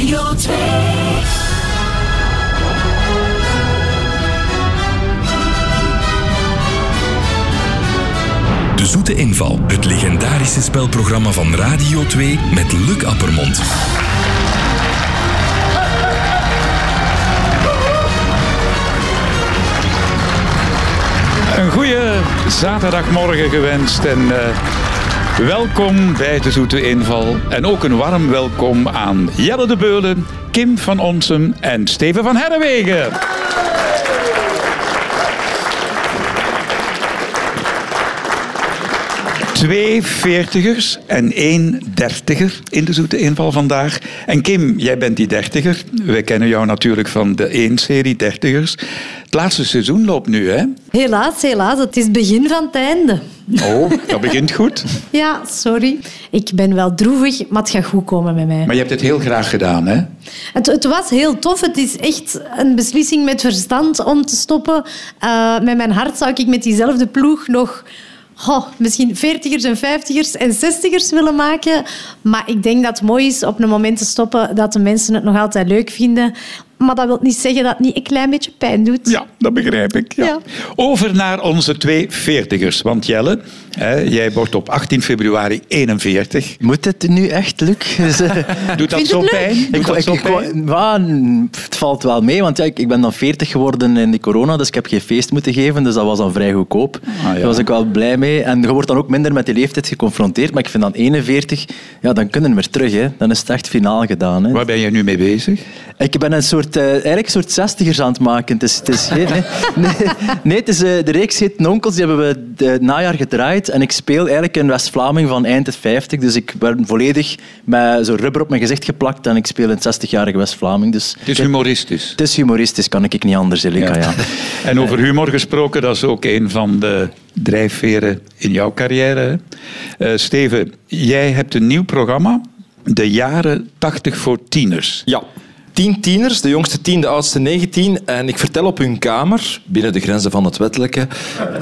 Radio 2. De Zoete Inval, het legendarische spelprogramma van Radio 2 met Luc Appermond. Een goede zaterdagmorgen gewenst en eh, welkom bij de Zoete Inval. En ook een warm welkom aan Jelle de Beulen, Kim van Onsem en Steven van Herrewegen. Twee veertigers en één dertiger in de Zoete Inval vandaag. En Kim, jij bent die dertiger. Wij kennen jou natuurlijk van de één-serie dertigers. Het laatste seizoen loopt nu, hè? Helaas, helaas. Het is begin van het einde. Oh, dat begint goed. Ja, sorry. Ik ben wel droevig, maar het gaat goed komen met mij. Maar je hebt het heel graag gedaan, hè? Het, het was heel tof. Het is echt een beslissing met verstand om te stoppen. Eh, met mijn hart zou ik met diezelfde ploeg nog... oh, misschien veertigers en vijftigers en zestigers willen maken. Maar ik denk dat het mooi is op een moment te stoppen dat de mensen het nog altijd leuk vinden. Maar dat wil niet zeggen dat het niet een klein beetje pijn doet. Ja, dat begrijp ik. Ja. Ja. Over naar onze twee veertigers. Want Jelle, hè, jij wordt op 18 februari 41. Moet het nu echt, Luc? Doet dat zo pijn? Doet ik, dat ik, zo ik- pijn? ja, het valt wel mee, want ja, ik, ik ben dan 40 geworden in die corona, dus ik heb geen feest moeten geven, dus dat was dan vrij goedkoop. ja. Daar was ik wel blij mee. En je wordt dan ook minder met die leeftijd geconfronteerd, maar ik vind dan 41, ja, dan kunnen we weer terug. Hè. Dan is het echt finaal gedaan. Hè. Waar ben je nu mee bezig? Ik ben een soort, eh, eigenlijk een soort zestigers aan het maken. Het is, het is geen, nee, nee, nee, het is, eh, de reeks heet Nonkels, die hebben we de- het najaar gedraaid. En ik speel eigenlijk een West-Vlaming van eind het 50. Dus ik ben volledig met zo'n rubber op mijn gezicht geplakt en ik speel een 60-jarige West-Vlaming. Dus Het is humoristisch. het is humoristisch, kan ik niet anders, Elika. Ja. En over humor gesproken, dat is ook een van de drijfveren in jouw carrière. Eh, Steven, jij hebt een nieuw programma, De Jaren 80 voor Tieners. Ja. Tien tieners, de jongste tien, de oudste 19. En ik vertel op hun kamer, binnen de grenzen van het wettelijke,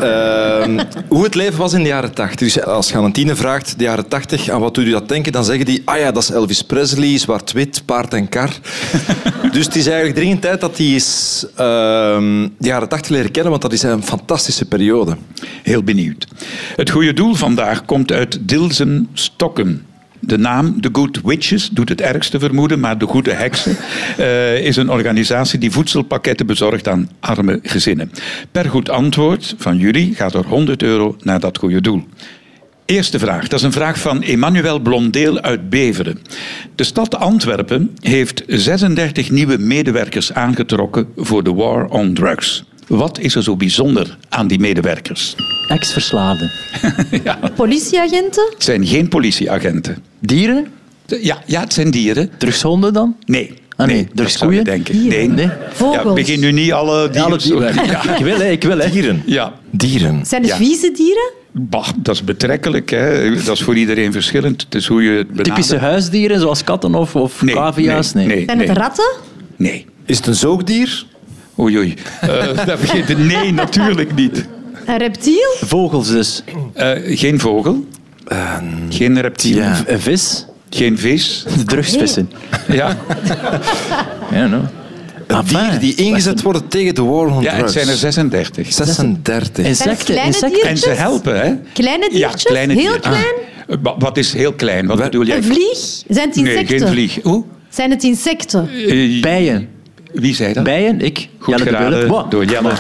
ehm, hoe het leven was in de jaren 80. Dus als je aan een tiener vraagt, de jaren 80, aan wat doet u dat denken? Dan zeggen die, ah ja, dat is Elvis Presley, zwart-wit, paard en kar. dus het is eigenlijk dringend tijd dat die eens ehm, de jaren 80 leren kennen, want dat is een fantastische periode. Heel benieuwd. Het goede doel vandaag komt uit Dilsen Stokken. De naam The Good Witches doet het ergste vermoeden, maar De Goede Heksen eh, is een organisatie die voedselpakketten bezorgt aan arme gezinnen. Per goed antwoord van jullie gaat er 100 euro naar dat goede doel. Eerste vraag. Dat is een vraag van Emmanuel Blondeel uit Beveren. De stad Antwerpen heeft 36 nieuwe medewerkers aangetrokken voor de War on Drugs. Wat is er zo bijzonder aan die medewerkers? Ex-verslaafden. Politieagenten? Het zijn geen politieagenten. Dieren? Ja, ja het zijn dieren. Drugshonden dan? Nee. Ah, nee, denken. Nee. Nee? Vogels? Ja, begin nu niet alle Ja, dieren. alle dieren. Ja. Ik wil, hè, ik wil. Hè. Dieren. ja. Dieren. Zijn het Ja. vieze dieren? Bah, dat is betrekkelijk. Hè. Dat is voor iedereen verschillend. Het is hoe je het benadert. Typische huisdieren, zoals katten of, of Nee, cavia's? nee, nee. Zijn het ratten? Nee. Is het een zoogdier? Oei, oei. Eh, dat begint nee, natuurlijk niet. Een reptiel? Vogels dus. Eh, geen vogel. Geen reptiel. ja. Een vis? Geen vis. De drugsvissen. Ja. Ja, no. Een dier die ingezet worden tegen de war on ja, het zijn er 36. 36. Insecten. kleine insecten. En ze helpen, hè? Kleine Ja, diertjes? kleine Heel diertjes. klein? Eh, wa- Wat is heel klein? Wat bedoel jij? Een vlieg? Zijn het Nee, insecten? geen vlieg. Hoe? Zijn het insecten? Eh, Bijen. Wie zei dat? Bijen, ik. Goed Jelle de geraden door Jelle.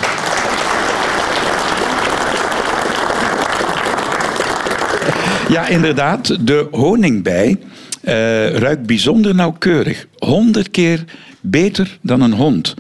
Ja, inderdaad. De honingbij eh, ruikt bijzonder nauwkeurig. Honderd keer beter dan een hond.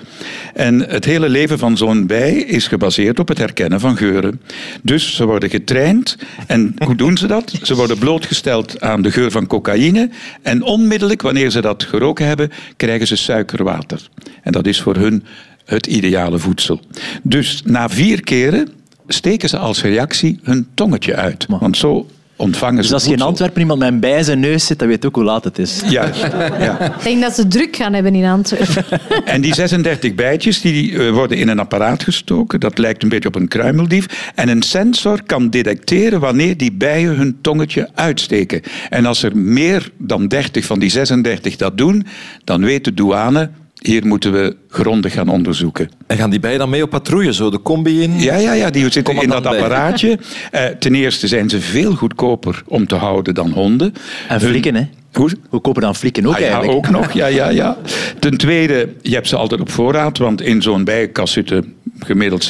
En het hele leven van zo'n bij is gebaseerd op het herkennen van geuren. Dus ze worden getraind. En hoe doen ze dat? Ze worden blootgesteld aan de geur van cocaïne. En onmiddellijk, wanneer ze dat geroken hebben, krijgen ze suikerwater. En dat is voor hun het ideale voedsel. Dus na vier keren steken ze als reactie hun tongetje uit. Want zo ontvangen Dus als je in. Antwerpen iemand met een bij in zijn neus zit, dan weet je ook hoe laat het is. Juist, ja. Ik denk dat ze druk gaan hebben in Antwerpen. En die 36 bijtjes die eh, worden in een apparaat gestoken. Dat lijkt een beetje op een kruimeldief. En een sensor kan detecteren wanneer die bijen hun tongetje uitsteken. En als er meer dan 30 van die 36 dat doen, dan weet de douane... Hier moeten we grondig gaan onderzoeken. En gaan die bijen dan mee op patrouille, zo de combi in? Ja, ja, ja die zitten in dat bij. apparaatje. Eh, ten eerste zijn ze veel goedkoper om te houden dan honden. En flikken, hè? Hoe? Goedkoper dan flikken ook Ah, ja, eigenlijk. ook nog. Ja, ja, ja. Ten tweede, je hebt ze altijd op voorraad, want in zo'n bijenkast zitten gemiddeld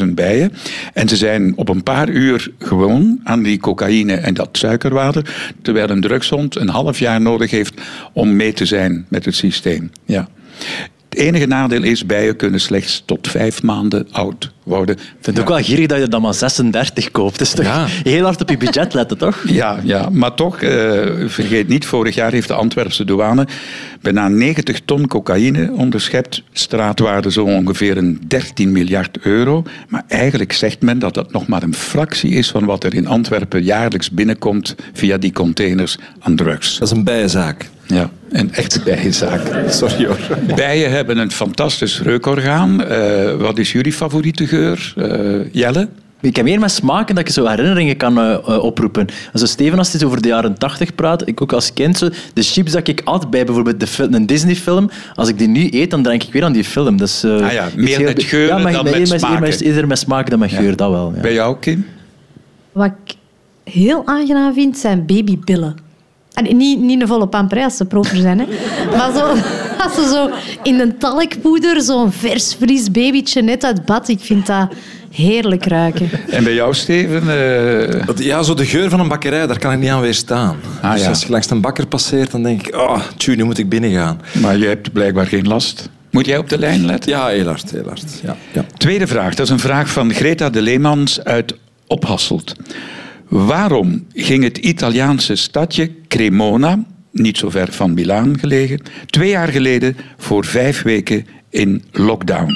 60.000 bijen. En ze zijn op een paar uur gewoon aan die cocaïne en dat suikerwater, terwijl een drugshond een half jaar nodig heeft om mee te zijn met het systeem. Ja. Het enige nadeel is, bijen kunnen slechts tot vijf maanden oud worden. Ik vind het ook wel gierig dat je dan maar 36 koopt. Dus toch Ja. heel hard op je budget letten, toch? Ja, ja, maar toch, eh, vergeet niet, vorig jaar heeft de Antwerpse douane bijna 90 ton cocaïne onderschept. Straatwaarde zo ongeveer een 13 miljard euro. Maar eigenlijk zegt men dat dat nog maar een fractie is van wat er in Antwerpen jaarlijks binnenkomt via die containers aan drugs. Dat is een bijenzaak. Ja, een echte bijenzaak. Sorry hoor. Bijen hebben een fantastisch reukorgaan. Eh, wat is jullie favoriete geur, Eh, Jelle? Ik heb meer met smaken dat je zo herinneringen kan eh, oproepen. En zo Steven, als hij over de jaren 80 praat, ik ook als kind, zo, de chips dat ik at bij bijvoorbeeld de een Disney-film, als ik die nu eet, dan denk ik weer aan die film. Dus, eh, Ah ja, meer heel- met geuren ja, maar dan meer met eerder smaken. Eerder met smaken dan met geur, dat wel. Ja. Bij jou, Kim? Wat ik heel aangenaam vind, zijn babybillen. En niet, niet een volle pamperij als ze proper zijn, hè. maar zo, als ze zo in een talkpoeder zo'n vers fris babytje net uit bad, ik vind dat heerlijk ruiken. En bij jou, Steven? Eh, Dat- Ja, zo de geur van een bakkerij, daar kan ik niet aan weerstaan. Ah, dus ja. als je langs een bakker passeert, dan denk ik, oh, tjoe, nu moet ik binnengaan. Maar je hebt blijkbaar geen last. Moet jij op de lijn letten? Ja, heel hard, heel hard. Ja, ja. Tweede vraag. Dat is een vraag van Greta de Leemans uit Ophasselt. Waarom ging het Italiaanse stadje Cremona, niet zo ver van Milaan gelegen, twee jaar geleden voor vijf weken in lockdown?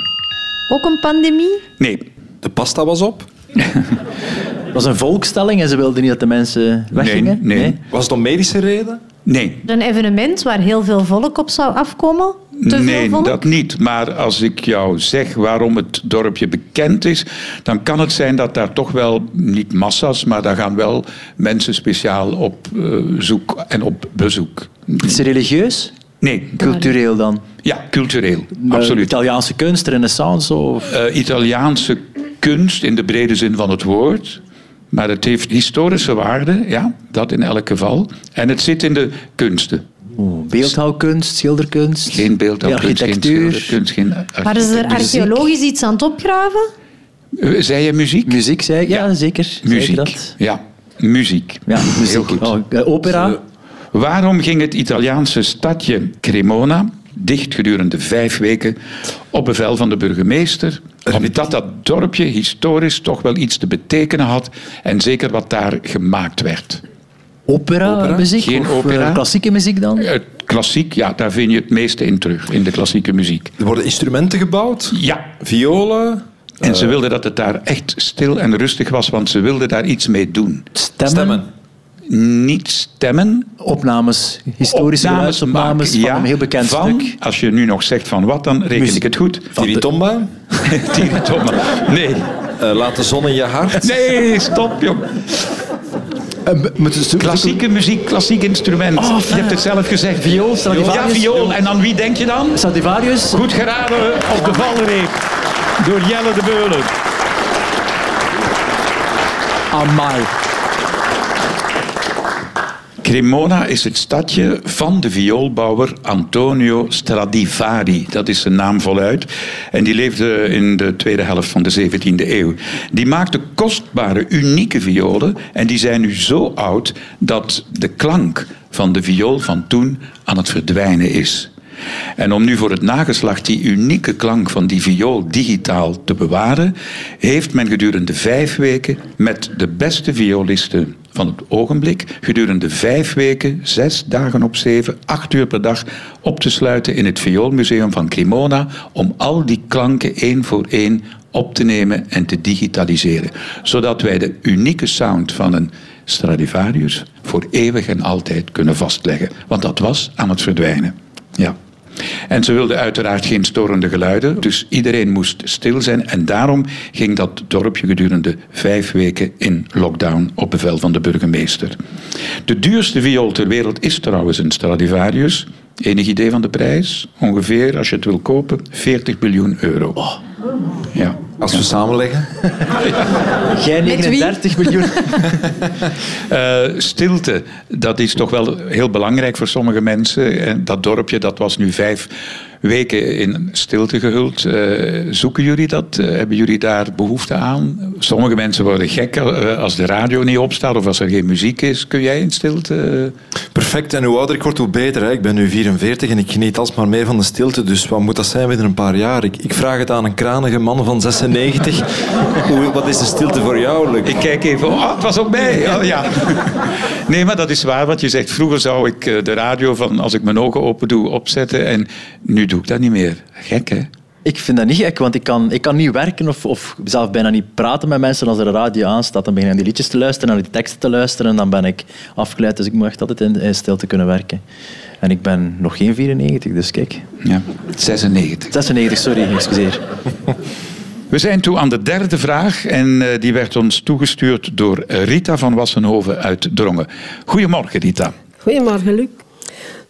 Ook een pandemie? Nee, De pasta was op. Het was een volkstelling en ze wilden niet dat de mensen weggingen. Nee, nee. Was het om medische reden? nee. Een evenement waar heel veel volk op zou afkomen? Te nee, veel dat niet. Maar als ik jou zeg waarom het dorpje bekend is, dan kan het zijn dat daar toch wel, niet massa's, maar daar gaan wel mensen speciaal op eh, zoek en op bezoek. Is het religieus? Nee, Cultureel dan? ja, cultureel, absoluut. Italiaanse kunst, renaissance of... Eh, Italiaanse kunst in de brede zin van het woord. Maar het heeft historische waarde, ja, dat in elk geval. En het zit in de kunsten. Oeh, beeldhouwkunst, schilderkunst? Geen beeldhouwkunst, geen architectuur? schilderkunst, geen Maar is er architectuur. archeologisch iets aan het opgraven? Eh, Zei je muziek? Muziek, zei ik? Ja, zeker. Muziek. dat? Ja, muziek. Ja, muziek. Heel goed. Oh, eh, opera? Waarom ging het Italiaanse stadje Cremona dicht gedurende vijf weken op bevel van de burgemeester? Omdat dat dorpje historisch toch wel iets te betekenen had en zeker wat daar gemaakt werd. Opera, Opera? muziek? Geen of, opera. eh, klassieke muziek dan? Het klassiek, ja, daar vind je het meeste in terug, in de klassieke muziek. Er worden instrumenten gebouwd, Ja, violen, en ze wilden dat het daar echt stil en rustig was, want ze wilden daar iets mee doen. Stemmen? stemmen. Niet stemmen, Opnames, historische opnames maken, van ja, een heel bekend van, stuk. Als je nu nog zegt van wat, dan reken Muziek. ik het goed. Tiritomba, Tiritomba. Nee, eh, laat de zon in je hart. nee, stop joh. Klassieke muziek, klassiek instrument. Oh, je hebt het zelf gezegd. Viool, Ja, Stradivarius. viool. En aan wie denk je dan? Stradivarius? Goed geraden op de valreep. Door Jelle de Beulen. Amai. Cremona is het stadje van de vioolbouwer Antonio Stradivari. Dat is zijn naam voluit. En die leefde in de tweede helft van de 17e eeuw. Die maakte kostbare, unieke violen. En die zijn nu zo oud dat de klank van de viool van toen aan het verdwijnen is. En om nu voor het nageslacht die unieke klank van die viool digitaal te bewaren, heeft men gedurende vijf weken met de beste violisten van het ogenblik, gedurende vijf weken, zes dagen op zeven, acht uur per dag, op te sluiten in het Vioolmuseum van Cremona om al die klanken één voor één op te nemen en te digitaliseren. Zodat wij de unieke sound van een Stradivarius voor eeuwig en altijd kunnen vastleggen. Want dat was aan het verdwijnen. Ja. En ze wilden uiteraard geen storende geluiden, dus iedereen moest stil zijn. En daarom ging dat dorpje gedurende vijf weken in lockdown op bevel van de burgemeester. De duurste viool ter wereld is trouwens een Stradivarius. Enig idee van de prijs? Ongeveer, als je het wil kopen, 40 miljoen euro. Ja. Als we samenleggen. Jij 39 miljoen. Uh, stilte, dat is toch wel heel belangrijk voor sommige mensen. En dat dorpje, dat was nu vijf weken in stilte gehuld. Uh, zoeken jullie dat? Uh, hebben jullie daar behoefte aan? Sommige mensen worden gek als de radio niet opstaat of als er geen muziek is. Kun jij in stilte? Perfect. En hoe ouder ik word, hoe beter. Hè? Ik ben nu 44 en ik geniet alsmaar meer van de stilte. Dus wat moet dat zijn binnen een paar jaar? Ik, ik vraag het aan een kranige man van 96. hoe, wat is de stilte voor jou, Luc? Ik kijk even. Oh, het was ook mij. Oh, ja. Nee, maar dat is waar wat je zegt. Vroeger zou ik de radio van als ik mijn ogen open doe opzetten. En nu doe ik dat niet meer. Gek, hè? Ik vind dat niet gek, want ik kan, ik kan niet werken of, of zelf bijna niet praten met mensen als er een radio aanstaat. Dan begin ik naar die liedjes te luisteren, naar die teksten te luisteren en dan ben ik afgeleid. Dus ik moet echt altijd in, in stilte kunnen werken. En ik ben nog geen 94, dus kijk. Ja, 96. 96, sorry, excuseer. We zijn toe aan de derde vraag en uh, die werd ons toegestuurd door Rita van Wassenhoven uit Drongen. Goedemorgen, Rita. Goedemorgen, Luc.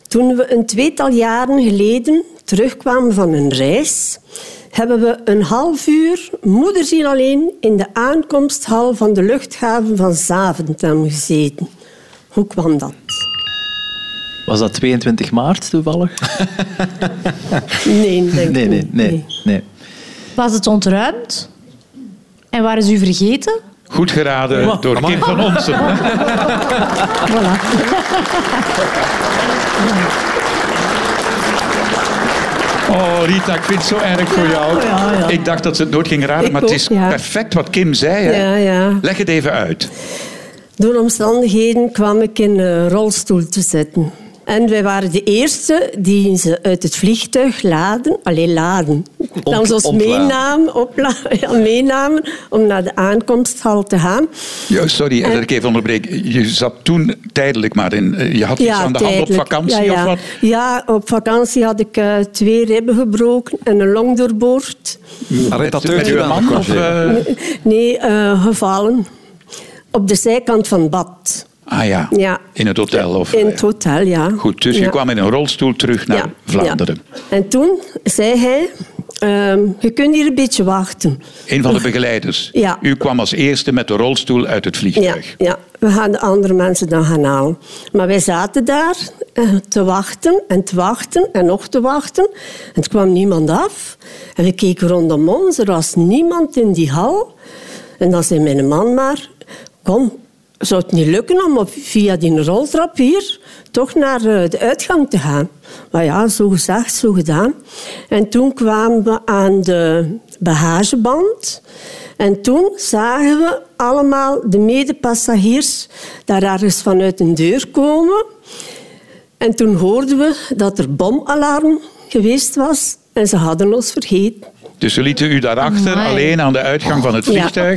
Toen we een tweetal jaren geleden terugkwamen van een reis, hebben we een half uur moederziel alleen in de aankomsthal van de luchthaven van Zaventem gezeten. Hoe kwam dat? Was dat 22 maart toevallig? nee, denk nee, nee, nee, nee. Was het ontruimd? En waar is u vergeten? Goed geraden door Kim van Onsen. voilà. Oh, Rita, ik vind het zo erg voor jou. Ja, ja. Ik dacht dat ze het nooit ging raden, Ik maar het is ja. perfect wat Kim zei. Hè? Ja, ja. Leg het even uit. Door omstandigheden kwam ik in een rolstoel te zitten. En wij waren de eerste die ze uit het vliegtuig laden, alleen laden, dan ze ons meenamen, opla- ja, meenamen om naar de aankomsthal te gaan. Ja, sorry dat ik even onderbreek. Je zat toen tijdelijk maar in. eh, Je had iets aan de hand op vakantie ja, ja. of wat? Ja, op vakantie had ik eh, twee ribben gebroken en een long doorboord. Met deugd uw man? Of, eh, Nee, eh, gevallen. Op de zijkant van het bad. Ah ja, Ja. in het hotel. Of, In het hotel, ja. Goed, dus je kwam in een rolstoel terug naar Ja, Vlaanderen. ja. En toen zei hij, ehm, je kunt hier een beetje wachten. Een van de begeleiders. Ja. U kwam als eerste met de rolstoel uit het vliegtuig. ja, we gaan de andere mensen dan gaan halen. Maar wij zaten daar eh, te wachten en te wachten en nog te wachten. En er kwam niemand af. En we keken rondom ons, er was niemand in die hal. En dan zei mijn man maar, kom, zou het niet lukken om op, via die roltrap hier toch naar eh, de uitgang te gaan? Maar ja, zo gezegd, zo gedaan. En toen kwamen we aan de bagageband. En toen zagen we allemaal de medepassagiers daar ergens vanuit een deur komen. En toen hoorden we dat er bomalarm geweest was en ze hadden ons vergeten. Dus ze lieten u daarachter Amai. alleen aan de uitgang van het Ja.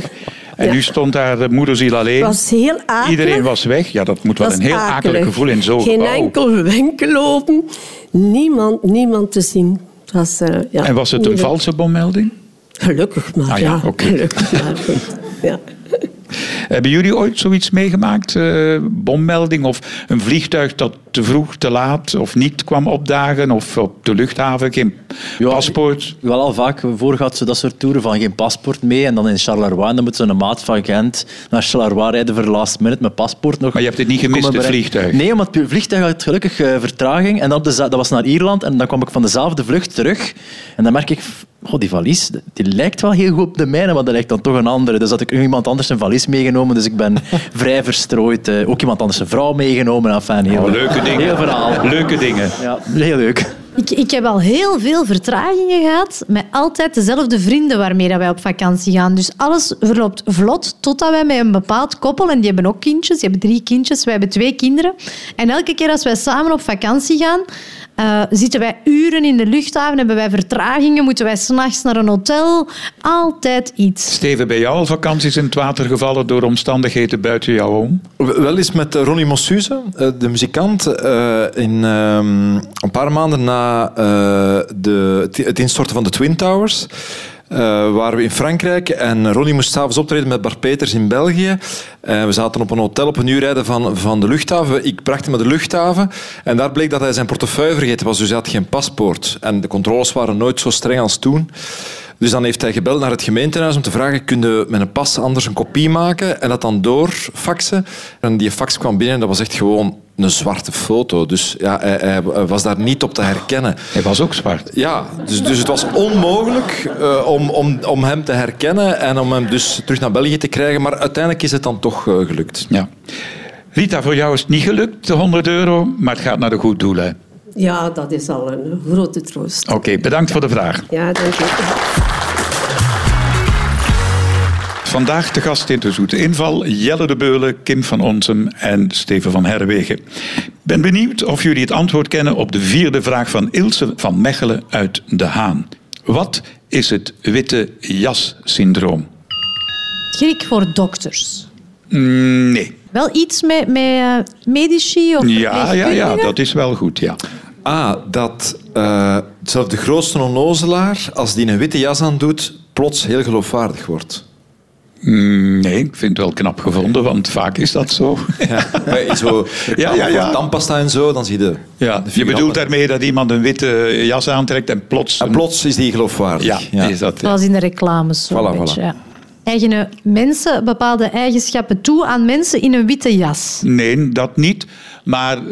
En Ja. u stond daar de moederziel alleen. Het was heel akelig. Iedereen was weg. Ja, dat moet wel een heel akelig akelig. gevoel in zo'n Geen gebouw. enkel winkellopen. Niemand, niemand te zien. Het was, eh, ja, En was het een valse bommelding? Gelukkig maar, Ah ja. Gelukkig maar. Ja. Hebben jullie ooit zoiets meegemaakt? eh, bommelding of een vliegtuig dat te vroeg, te laat of niet kwam opdagen? Of op de luchthaven geen Ja, paspoort? Wel al vaak voor ze dat soort toeren van geen paspoort mee en dan in Charleroi. Dan moet zo'n maat van Gent naar Charleroi rijden voor de last minute met paspoort nog. Maar je hebt het niet gemist, het vliegtuig? Nee, want het vliegtuig had gelukkig eh, vertraging. En dan op de, za- dat was naar Ierland en dan kwam ik van dezelfde vlucht terug. En dan merk ik, goh, die valies, die lijkt wel heel goed op de mijne, maar dat lijkt dan toch een andere. Dus had ik iemand anders een valies meegenomen, dus ik ben vrij verstrooid. eh, ook iemand anders een vrouw meegenomen. Enfin, heel, Oh, leuke dingen. Heel verhaal. Leuke dingen. Ja, heel leuk. Ik, ik heb al heel veel vertragingen gehad met altijd dezelfde vrienden waarmee dat wij op vakantie gaan. Dus alles verloopt vlot totdat wij met een bepaald koppel, en die hebben ook kindjes, die hebben drie kindjes, wij hebben twee kinderen. En elke keer als wij samen op vakantie gaan, Eh, zitten wij uren in de luchthaven? Hebben wij vertragingen? Moeten wij s'nachts naar een hotel? Altijd iets. Steven, bij jou al vakanties in het water gevallen door omstandigheden buiten jou om? Wel eens met Ronnie Mossuze, eh, de muzikant, eh, in, ehm, een paar maanden na eh, de, het instorten van de Twin Towers. Eh, waren we in Frankrijk en Ronnie moest s'avonds optreden met Bart Peters in België. Eh, we zaten op een hotel op een uur rijden van, van de luchthaven. Ik bracht hem naar de luchthaven en daar bleek dat hij zijn portefeuille vergeten was, dus hij had geen paspoort. En de controles waren nooit zo streng als toen. Dus dan heeft hij gebeld naar het gemeentehuis om te vragen, kun je met een pas anders een kopie maken en dat dan doorfaxen? En die fax kwam binnen en dat was echt gewoon een zwarte foto. Dus ja, hij, hij was daar niet op te herkennen. Hij was ook zwart. Ja, dus, dus het was onmogelijk eh, om, om, om hem te herkennen en om hem dus terug naar België te krijgen. Maar uiteindelijk is het dan toch eh, gelukt. Ja. Rita, voor jou is het niet gelukt, de 100 euro, maar het gaat naar de goed doel. Ja, dat is al een grote troost. Oké, bedankt voor de vraag. Ja, dank je. Vandaag de gast in de Zoete Inval, Jelle de Beulen, Kim van Onsem en Steven van Herwegen. Ik ben benieuwd of jullie het antwoord kennen op de vierde vraag van Ilse van Mechelen uit De Haan. Wat is het witte jas-syndroom? Griek voor dokters. Mm, Nee. Wel iets met, met eh, medici of Ja, ja, ja, dat is wel goed, ja. Ah, dat eh, zelfs de grootste onnozelaar, als die een witte jas aan doet, plots heel geloofwaardig wordt. Mm, Nee, ik vind het wel knap gevonden, want vaak is dat zo. Ja, bij zo Ja, ja, ja. tandpasta en zo, dan zie je... Ja, je bedoelt daarmee dat iemand een witte jas aantrekt en plots... En plots is die geloofwaardig. Ja, is dat... ja. Zoals in de reclames. Zo Voilà, een beetje, voilà. Ja. Eigenen mensen bepaalde eigenschappen toe aan mensen in een witte jas? Nee, dat niet. Maar eh,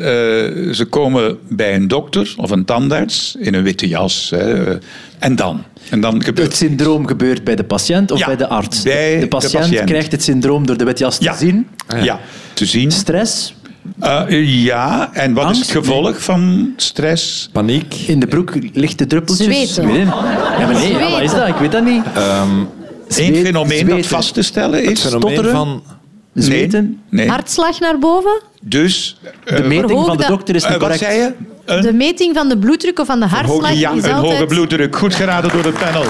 ze komen bij een dokter of een tandarts in een witte jas. Hè, en dan? En dan gebeurt Het syndroom gebeurt bij de patiënt of Ja, bij de arts? bij de de patiënt patiënt. krijgt het syndroom door de witjas te ja. zien. Ja, te zien. Stress, Eh, ja, en wat is het gevolg van stress? Paniek. in de broek lichte druppeltjes. Zweten. Ja, maar nee, ja, wat is dat? Ik weet dat niet. Eén fenomeen zweten. dat vast te stellen is. Fenomeen stotteren? van... Zweten. Nee. nee. Hartslag naar boven? Dus, eh, De meting Verhoogde- van de dokter is eh, niet wat correct. zei je? Een, De meting van de bloeddruk of van de hartslag ja, is een altijd... hoge bloeddruk. Goed geraden door het panel.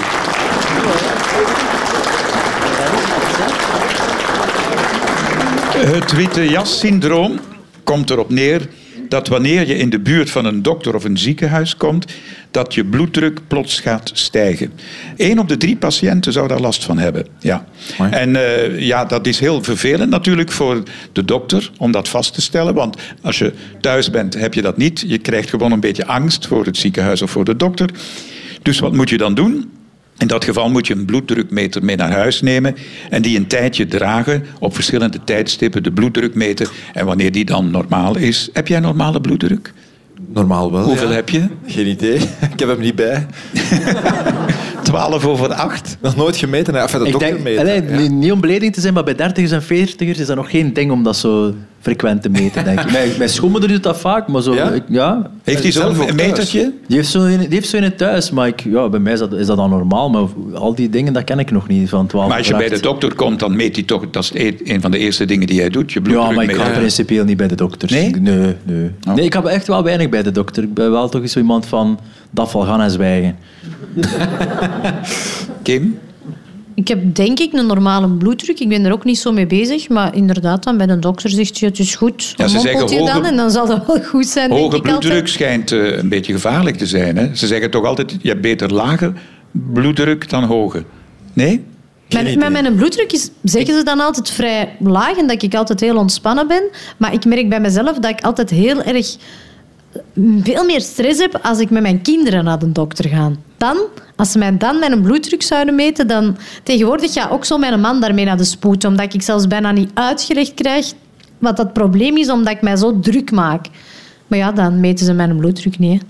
Het witte jas-syndroom komt erop neer dat wanneer je in de buurt van een dokter of een ziekenhuis komt, dat je bloeddruk plots gaat stijgen. Eén op de drie patiënten zou daar last van hebben. Ja. Mooi. En eh, ja, dat is heel vervelend natuurlijk voor de dokter om dat vast te stellen. Want als je thuis bent, heb je dat niet. Je krijgt gewoon een beetje angst voor het ziekenhuis of voor de dokter. Dus wat moet je dan doen? In dat geval moet je een bloeddrukmeter mee naar huis nemen en die een tijdje dragen op verschillende tijdstippen de bloeddruk meten. En wanneer die dan normaal is, heb jij normale bloeddruk? Normaal wel, Hoeveel ja. heb je? Geen idee. Ik heb hem niet bij. 12 over 8. Nog nooit gemeten. hè. Enfin, de Ik dokter denk, meten. allee, ja. niet- Niet om beledigend te zijn, maar bij dertigers en veertigers is dat nog geen ding om dat zo frequent te meten, denk ik. Mijn, mijn schoonmoeder doet dat vaak, maar zo... Ja? ik- ja Heeft hij Zelf zo'n een metertje? die heeft zo in, die heeft zo in het thuis, maar ik, ja, bij mij is dat, is dat dan normaal. Maar al die dingen, dat ken ik nog niet, van 12 Maar als je bij de 8. dokter komt, dan meet hij toch, dat is een- een van de eerste dingen die hij doet, je Ja, bloeddruk maar ik ga principieel niet bij de dokters. Nee? Nee, nee. Oh. nee, ik heb echt wel weinig bij de dokter. Ik ben wel toch zo iemand van, dat val gaan en zwijgen. Kim? Ik heb denk ik een normale bloeddruk. Ik ben er ook niet zo mee bezig. Maar inderdaad, dan bij een dokter zegt je het is goed. Ja, ze zeggen je dan hoge- en dan zal dat wel goed zijn, denk Hoge ik altijd. bloeddruk schijnt eh, een beetje gevaarlijk te zijn. Hè? Ze zeggen toch altijd, je hebt beter lage bloeddruk dan hoge. Nee? Mijn, maar mijn bloeddruk is, zeggen ze dan altijd, vrij laag en dat ik altijd heel ontspannen ben. Maar ik merk bij mezelf dat ik altijd heel erg veel meer stress heb als ik met mijn kinderen naar de dokter ga. Dan, als ze mij dan mijn bloeddruk zouden meten, dan... Tegenwoordig gaat ook zo mijn man daarmee naar de spoed, omdat ik zelfs bijna niet uitgelegd krijg wat dat probleem is, omdat ik mij zo druk maak. Maar ja, dan meten ze mijn bloeddruk niet.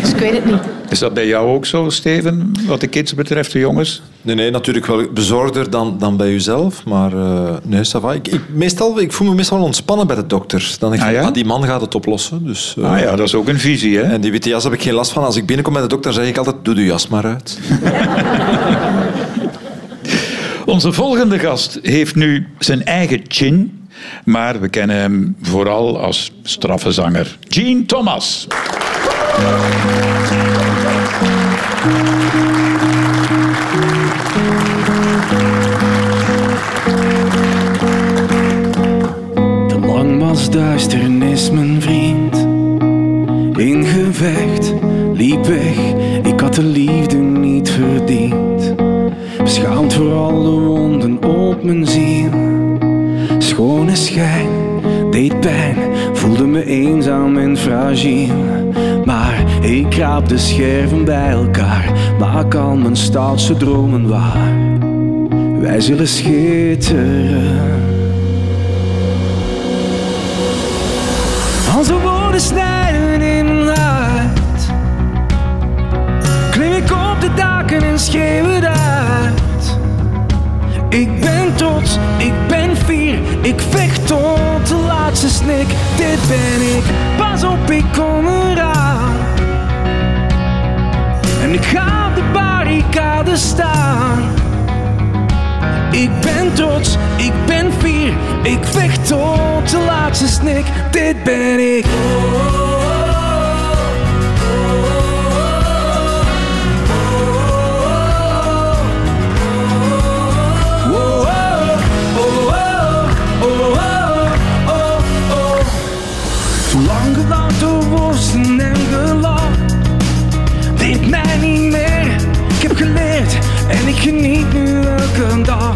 Dus ik weet het niet. Is dat bij jou ook zo, Steven, wat de kids betreft, de jongens? Nee, nee, natuurlijk wel bezorgder dan, dan bij jezelf. Maar eh, nee, ça va. Ik, ik, meestal, ik voel me meestal ontspannen bij de dokter. Dan denk ik, Ah, ja? ah, die man gaat het oplossen. Dus, eh, Ah ja, dat is ook een visie, hè? En die witte jas heb ik geen last van. Als ik binnenkom bij de dokter, zeg ik altijd, doe de jas maar uit. Onze volgende gast heeft nu zijn eigen chin, maar we kennen hem vooral als straffe zanger. Gene Thomas. Te lang was duisternis mijn vriend. In gevecht liep weg, ik had de liefde niet verdiend. Beschaamd voor al de wonden op mijn ziel. Schone schijn deed pijn, voelde me eenzaam en fragiel. Ik kraap de scherven bij elkaar, maak al mijn stoutste dromen waar. Wij zullen schitteren. De woorden snijden in mijn hart Klim ik op de daken en schreeuw uit Ik ben trots, ik ben fier Ik vecht tot de laatste snik Dit ben ik, pas op ik kom En ik ga op de barricade staan ik ben trots, ik ben fier, ik vecht tot de laatste snik. Dit ben ik. Geniet nu elke dag.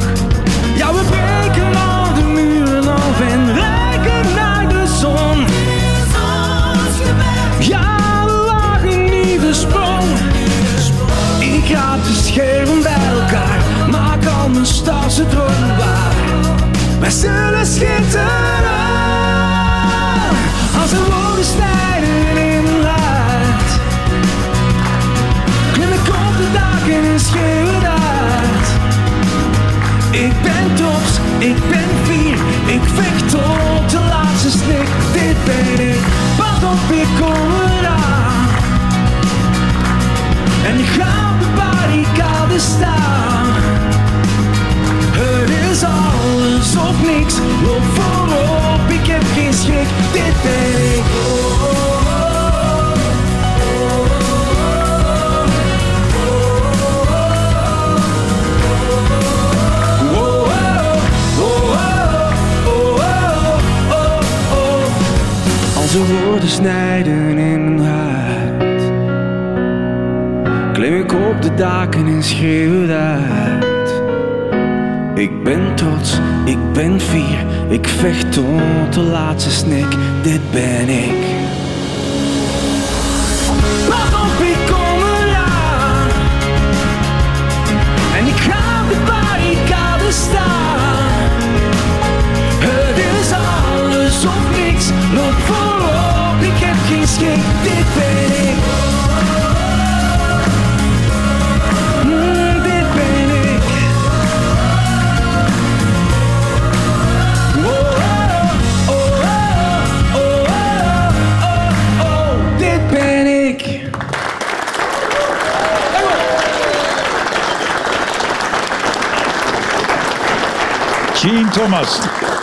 Ja, we breken al de muren af en reiken naar de zon. Ja, we lagen niet de sprong. Ik raap de scherven bij elkaar, maak al mijn stadse dromen waar. Wij zullen schitteren als de woorden snijden in hart. Klim ik op de daken en schreeuw. Ik ben trots, ik ben fier, ik vecht tot de laatste snik. Dit ben ik, pas op, ik kom eraan. En ik ga op de barricade staan. Het is alles of niks, loop voorop, ik heb geen schrik. Dit ben ik. Woorden snijden in mijn hart Klim ik op de daken en schreeuw het uit. Ik ben trots, ik ben fier Ik vecht tot de laatste snik. Dit ben ik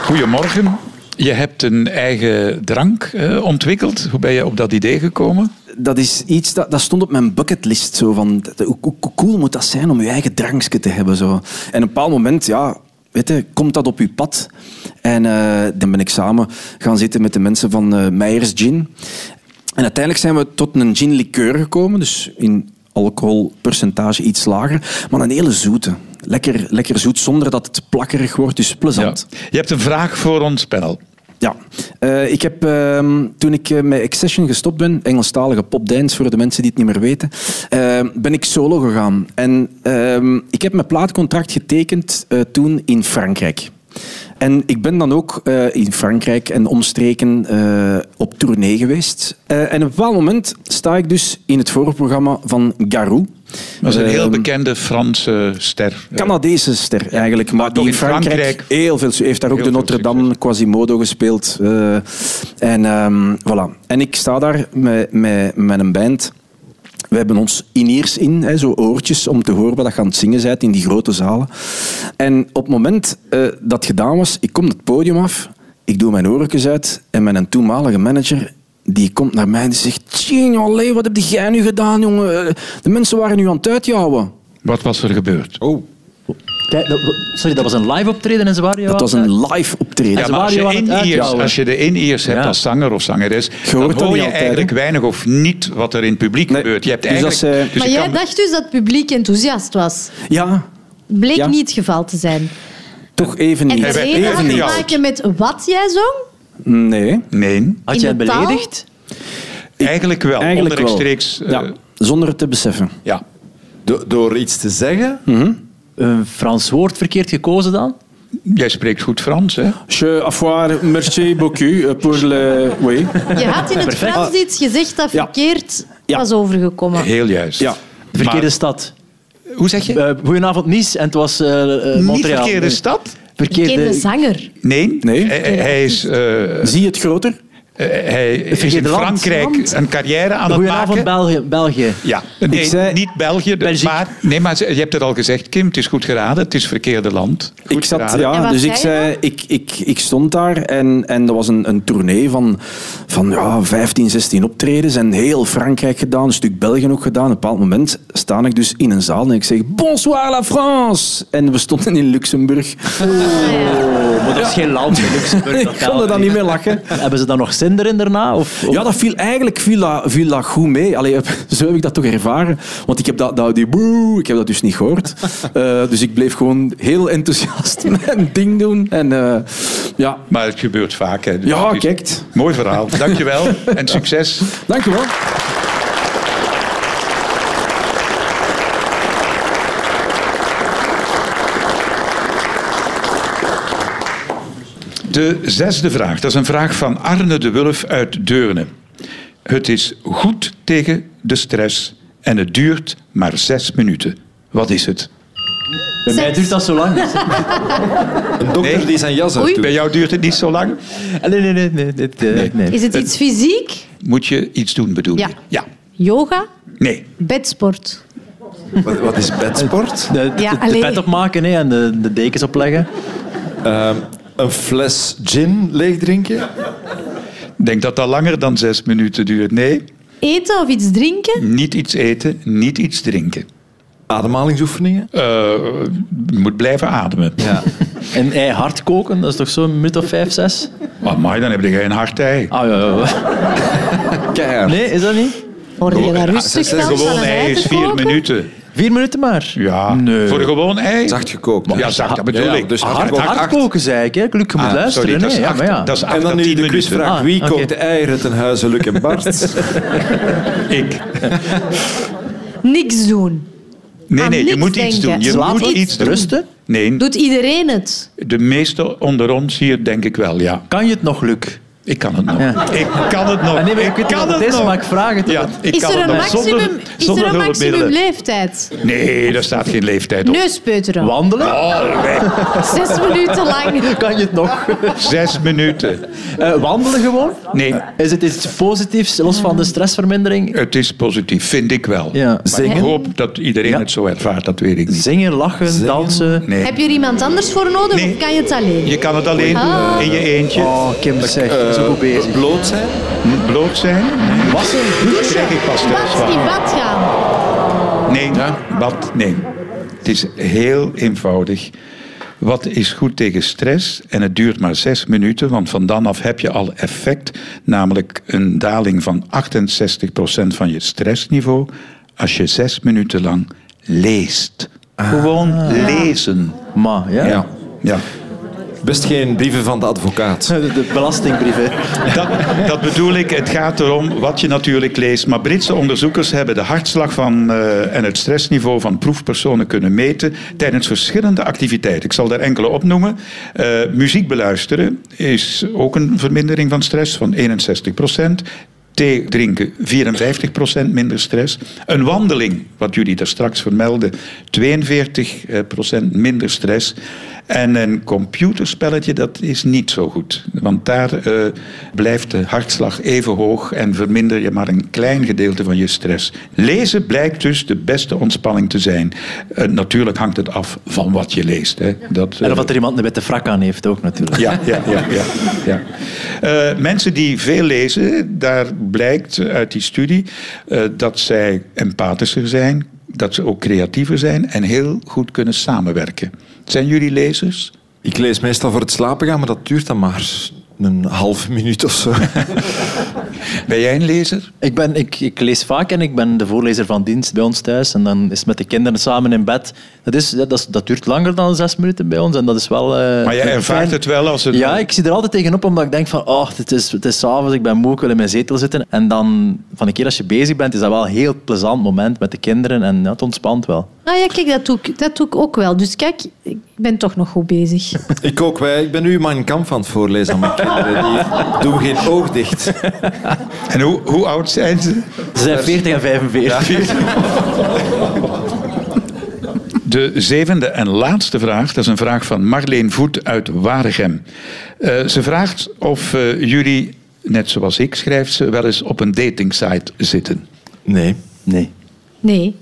Goedemorgen. Je hebt een eigen drank eh, ontwikkeld. Hoe ben je op dat idee gekomen? dat is iets dat, dat stond op mijn bucketlist. Zo van, hoe, cool moet dat zijn om je eigen drankje te hebben? Zo. En op een bepaald moment, ja, weet je, komt dat op je pad. En eh, dan ben ik samen gaan zitten met de mensen van eh Meijers Gin. En uiteindelijk zijn we tot een gin liqueur gekomen. Dus in alcoholpercentage iets lager. Maar een hele zoete. Lekker, lekker zoet, zonder dat het plakkerig wordt. Dus plezant. Je hebt een vraag voor ons panel. Ja, Eh, ik heb ehm, toen ik eh, met Accession gestopt ben, Engelstalige popdance voor de mensen die het niet meer weten, eh, ben ik solo gegaan. En ehm, ik heb mijn plaatcontract getekend eh, toen in Frankrijk. En ik ben dan ook eh, in Frankrijk en omstreken eh, op tournee geweest. Eh, en op een bepaald moment sta ik dus in het voorprogramma van Garou. Dat is een heel Ehm, bekende Franse ster. Canadese ster eigenlijk, maar, die in Frankrijk, Frankrijk heel veel. Heeft daar ook de Notre Dame Quasimodo gespeeld. en ehm, voilà. En ik sta daar met, met, met een band. We hebben ons in-ears in, hè, zo oortjes, om te horen wat je aan het zingen bent in die grote zalen. En op het moment eh, dat het gedaan was, ik kom het podium af, ik doe mijn oortjes uit en een toenmalige manager die komt naar mij en die zegt... Tjing, allee, wat heb jij nu gedaan, jongen? De mensen waren nu aan het uitjouwen. Wat was er gebeurd? Oh. Sorry, dat was een live optreden en ze waren jou Dat was het- een live optreden. Ja, Ja, maar als je, het in-ears, uitjouwen. als je de in-ears hebt Ja. als zanger of zangeres, dan hoor je altijd, eigenlijk weinig of niet wat er in het publiek Nee. gebeurt. Je hebt Dus als, eh, dus maar je jij kan- dacht dus dat het publiek enthousiast was. Ja, Bleek Ja. niet het geval te zijn. toch even En niet. reden had even te niet maken met wat jij zong? Nee, Nee, Had in jij beledigd? eigenlijk wel. eigenlijk. Onderrechtstreeks. eh, Ja, zonder het te beseffen. ja. Do- door iets te zeggen? Een Frans woord verkeerd gekozen dan? Jij spreekt goed Frans, hè? Je avoir merci beaucoup euh, pour le... Oui. Je had in het Frans iets gezegd dat verkeerd Ja. was overgekomen. Heel juist. Ja. De verkeerde Maar- stad. Hoe zeg je? Eh, goedenavond Nice en het was eh eh, Niet Montreal. verkeerde stad? Verkeerde... Bekende zanger. Nee. Nee. Hij, hij is, eh, Zie je het groter? Eh, hij is in verkeerde land. Frankrijk Land. een carrière aan het Goedenavond maken. België. België. Ja, nee, zei- niet België, de- maar, nee, maar je hebt het al gezegd, Kim, het is goed geraden, het is verkeerde land. Goed Ik zat, geraden. Ja, dus ik, zei, ik, ik, ik stond daar en, en dat was een, een tournee van, van ja, 15, 16 optredens en heel Frankrijk gedaan, een stuk België ook gedaan. Op een bepaald moment sta ik dus in een zaal en ik zeg Bonsoir la France! En we stonden in Luxemburg. Oh, maar dat is geen land in Luxemburg. ik kon er dan niet meer lachen. Hebben ze dan nog zin erin daarna? Of, of- Ja, dat viel, eigenlijk viel dat, viel dat goed mee. Allee, zo heb ik dat toch ervaren. Want ik heb dat, dat, die boe, ik heb dat dus niet gehoord. Eh, dus ik bleef gewoon heel enthousiast mijn ding doen. En eh, ja, Maar het gebeurt vaak. Hè. Dus Ja, het is- kijk. Mooi verhaal. Dankjewel en succes. dank De zesde vraag, dat is een vraag van Arne de Wulf uit Deurne. Het is goed tegen de stress en het duurt maar zes minuten. Wat is het? Bij mij duurt dat zo lang. Een dokter Nee. die zijn jas Oei. Bij jou duurt het niet zo lang. nee, nee, nee. nee, dit, eh, nee. Is het iets fysiek? Moet je iets doen, bedoel je? Ja. Ja. Yoga? Nee. Bedsport? Wat, wat is bedsport? De, Ja, de, de allee. bed opmaken hè, en de, de dekens opleggen. Ehm, een fles gin leegdrinken? Ik denk dat dat langer dan zes minuten duurt. Nee, Eten of iets drinken? niet iets eten, niet iets drinken. Ademhalingsoefeningen? Eh, je moet blijven ademen. Ja. En ei hard koken, dat is toch zo'n minuut of vijf, zes? Maar dan heb je geen hard ei. Ah, ja, ja. Keihard. Nee, is dat niet? Hoorde je daar rustig? Gewoon ei is vier koken? minuten. Vier minuten maar? Ja, Nee. voor een gewoon ei. Zacht gekookt. Ja, zacht, dat bedoel ik. dus Hard- hard- Hard, hard koken, zei ik. Hè. Gelukkig, je moet Ah, luisteren. sorry, dat is nee, ja, acht, maar ja. dat is acht En dan nu de minuten. quizvraag. Ah, Wie oké. kookt de eieren ten huize Luc en Bart? Ik. Niks doen. Nee, nee, je moet iets denken. doen. Je moet iets doen. Rusten? Nee, Doet iedereen het? de meeste onder ons hier denk ik wel, ja. Kan je het nog, Luc? Ik kan het nog. Ja. Ik kan het nog. Ah, nee, ik kan het het is, nog. maar ik vraag het. Ja, ik Is kan er het. Zonder, maximum, is zonder er een maximum leeftijd? Nee, daar staat geen leeftijd op. Neuspeuteren. Wandelen? Oh, nee. Zes minuten lang. Kan je het nog? Zes minuten. Eh, wandelen gewoon? Nee, Is het iets positiefs, los van de stressvermindering? het is positief, vind ik wel. Ja. Ik hoop dat iedereen Ja. het zo ervaart, dat weet ik niet. Zingen, lachen, dansen. Nee. Heb je er iemand anders voor nodig Nee. of kan je het alleen? Je kan het alleen Ah. doen, in je eentje. Oh, Kim, zeg, zo goed bezig. Bloot zijn? Bloot zijn? Wassen? Dat krijg ik pas thuis Bad, in bad gaan. Nee, bad, nee. Het is heel eenvoudig. Wat is goed tegen stress? En het duurt maar zes minuten, want van dan af heb je al effect. Namelijk een daling van 68% van je stressniveau. Als je zes minuten lang leest. Gewoon lezen. Ma, ja. Ja. ja. Best geen brieven van de advocaat. De, hè. Dat, dat bedoel ik. Het gaat erom wat je natuurlijk leest. Maar Britse onderzoekers hebben de hartslag van, eh, en het stressniveau van proefpersonen kunnen meten tijdens verschillende activiteiten. Ik zal daar enkele opnoemen. Eh, muziek beluisteren is ook een vermindering van stress van 61 Thee drinken, 54% minder stress. Een wandeling, wat jullie daar straks vermelden, 42% minder stress. En een computerspelletje, dat is niet zo goed. Want daar eh, blijft de hartslag even hoog en verminder je maar een klein gedeelte van je stress. Lezen blijkt dus de beste ontspanning te zijn. Eh, natuurlijk hangt het af van wat je leest. Hè. Dat, En of eh, dat er iemand een witte frak aan heeft ook natuurlijk. ja, ja, ja. ja, ja. Mensen die veel lezen, daar blijkt uit die studie eh, dat zij empathischer zijn, dat ze ook creatiever zijn en heel goed kunnen samenwerken. Zijn jullie lezers? Ik lees meestal voor het slapen gaan, maar dat duurt dan maar een halve minuut of zo. Ben jij een lezer? Ik, ben, ik, ik lees vaak en ik ben de voorlezer van dienst bij ons thuis. En dan is het met de kinderen samen in bed. Dat, is, dat, is- dat duurt langer dan zes minuten bij ons. En dat is wel... eh, Maar jij ervaart het wel als. Ja, ik zie er altijd tegenop omdat ik denk van, oh, het is, het is s'avonds, ik ben moe, ik wil in mijn zetel zitten. En dan, van een keer als je bezig bent, is dat wel een heel plezant moment met de kinderen en ja, het ontspant wel. Ah ja, kijk, dat doe, ik, dat doe ik ook wel. Dus kijk, ik ben toch nog goed bezig. ik ook. Wij, ik ben nu Mein Kampf aan het voorlezen aan mijn kinderen. Die doen geen oog dicht. En hoe, hoe oud zijn ze? Ze zijn 40 en 45. De zevende en laatste vraag, dat is een vraag van Marleen Voet uit Waregem. Eh, ze vraagt of eh, jullie, net zoals ik, schrijft ze, wel eens op een datingsite zitten. Nee. Nee. Nee.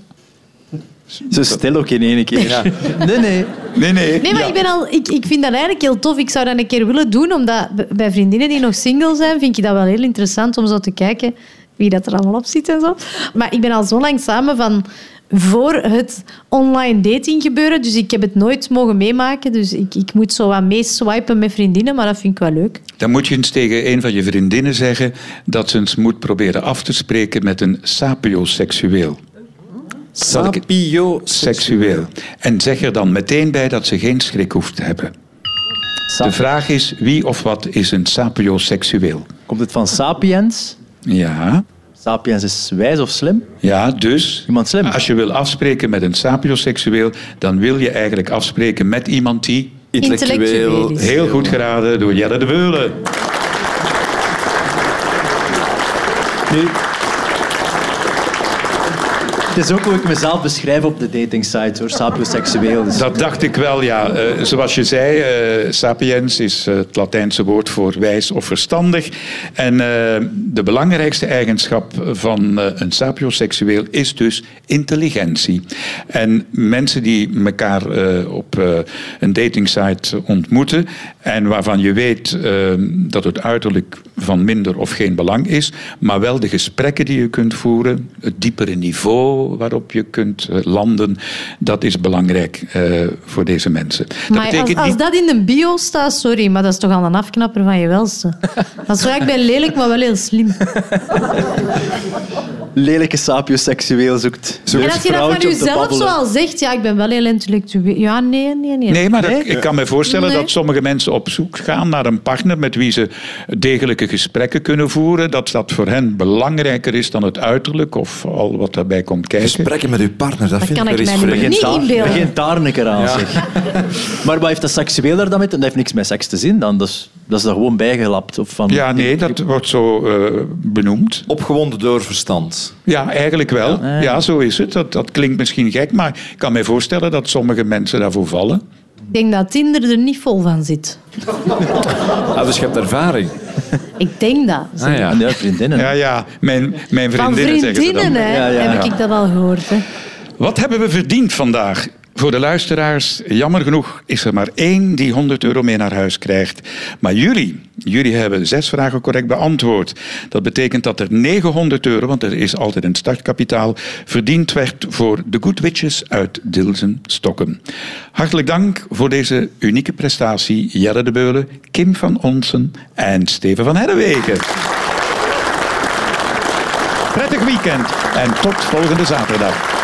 Zo stil ook in één keer. Nee, nee. Nee, nee. Nee, maar Ja. ik, ben al, ik, ik vind dat eigenlijk heel tof. Ik zou dat een keer willen doen, omdat bij vriendinnen die nog single zijn, vind je dat wel heel interessant om zo te kijken wie dat er allemaal op zit en zo. Maar ik ben al zo lang samen van voor het online dating gebeuren, dus ik heb het nooit mogen meemaken. Dus ik, ik moet zo wat meeswipen met vriendinnen, maar dat vind ik wel leuk. Dan moet je eens tegen een van je vriendinnen zeggen dat ze eens moet proberen af te spreken met een sapioseksueel. Sapio Seksueel. En zeg er dan meteen bij dat ze geen schrik hoeft te hebben. De vraag is, wie of wat is een sapioseksueel? Komt het van sapiens? Ja, Sapiens is wijs of slim? ja, dus Iemand slim. als je wil afspreken met een sapioseksueel, dan wil je eigenlijk afspreken met iemand die... Intellectueel. Heel goed geraden door Jelle de Beulen. Nu, het is ook hoe ik mezelf beschrijf op de datingsites, hoor. Sapioseksueel. Dus Dat dacht ik wel, ja. Eh, zoals je zei, eh, sapiens is eh, het Latijnse woord voor wijs of verstandig. En de belangrijkste eigenschap van een sapioseksueel is dus intelligentie. En mensen die elkaar op een datingsite ontmoeten en waarvan je weet dat het uiterlijk van minder of geen belang is, maar wel de gesprekken die je kunt voeren, het diepere niveau waarop je kunt eh, landen, dat is belangrijk eh, voor deze mensen. Dat Maar als, als niet... dat in de bio staat, sorry, maar dat is toch al een afknapper van je welste. Dat is waar, ik ben lelijk, maar wel heel slim. Lelijke sapioseksueel zoekt. En als je dat van jezelf zo al zegt, ja, ik ben wel heel intellectueel. Ja, nee, nee, nee. Nee, maar dat- ik kan me voorstellen Nee. dat sommige mensen op zoek gaan naar een partner met wie ze degelijke gesprekken kunnen voeren. Dat dat voor hen belangrijker is dan het uiterlijk of al wat daarbij komt kijken. Gesprekken met uw partner, dat, vind kan ik wel eens niet inbeelden. begint daar een keer aan, zeg. Maar wat heeft dat seksueel daar dan mee? te- Dat heeft niks met seks te zien dan. Dat is, dat is er gewoon bijgelapt. Of van, Ja, nee, dat wordt zo eh, benoemd. Opgewonden door verstand. Ja, eigenlijk wel. Ja, zo is het. Dat, dat klinkt misschien gek, maar ik kan me voorstellen dat sommige mensen daarvoor vallen. Ik denk dat Tinder er niet vol van zit. Ah, dus je hebt ervaring. Ik denk dat. Ah, ja. Ja, vriendinnen. Ja, ja, mijn, mijn Van vriendinnen, zeggen ze vriendinnen, hè, Ja, ja, heb ik dat al gehoord. Hè. Wat hebben we verdiend vandaag? Voor de luisteraars, jammer genoeg, is er maar één die 100 euro mee naar huis krijgt. Maar jullie, jullie hebben zes vragen correct beantwoord. Dat betekent dat er 900 euro, want er is altijd een startkapitaal, verdiend werd voor de Good Witches uit Dilsen Stokken. Hartelijk dank voor deze unieke prestatie, Jelle de Beulen, Kim van Onsen en Steven van Herwegen. Prettig weekend en tot volgende zaterdag.